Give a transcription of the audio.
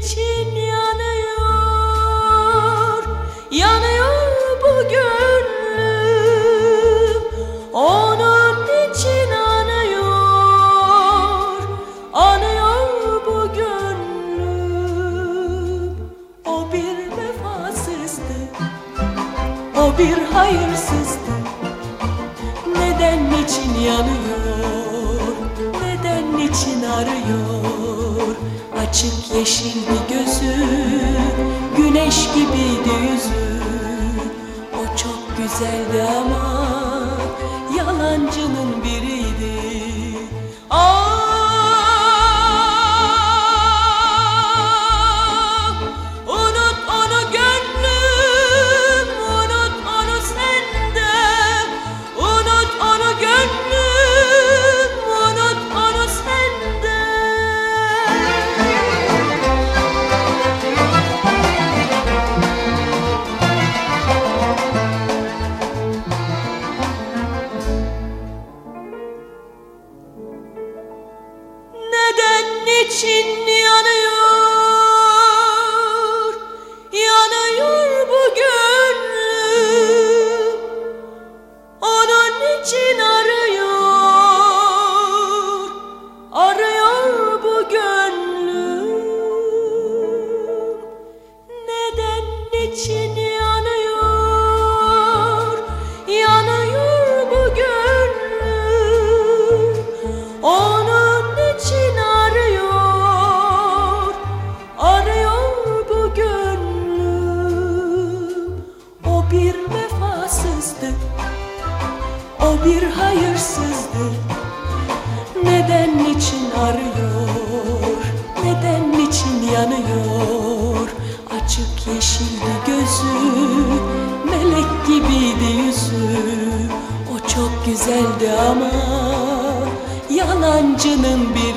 İçin yanıyor Yanıyor bu gönlüm. Onun için anıyor Anıyor bu gönlüm. O bir vefasızdı O bir hayırsızdı. Neden için yanıyor Neden için arıyor Açık yeşildi gözü Güneş gibiydi yüzü. O çok güzeldi Neden niçin yanıyor O bir hayırsızdı neden niçin arıyor? Neden niçin yanıyor? Açık yeşildi gözü Melek gibiydi yüzü. O çok güzeldi ama Yalancının Ah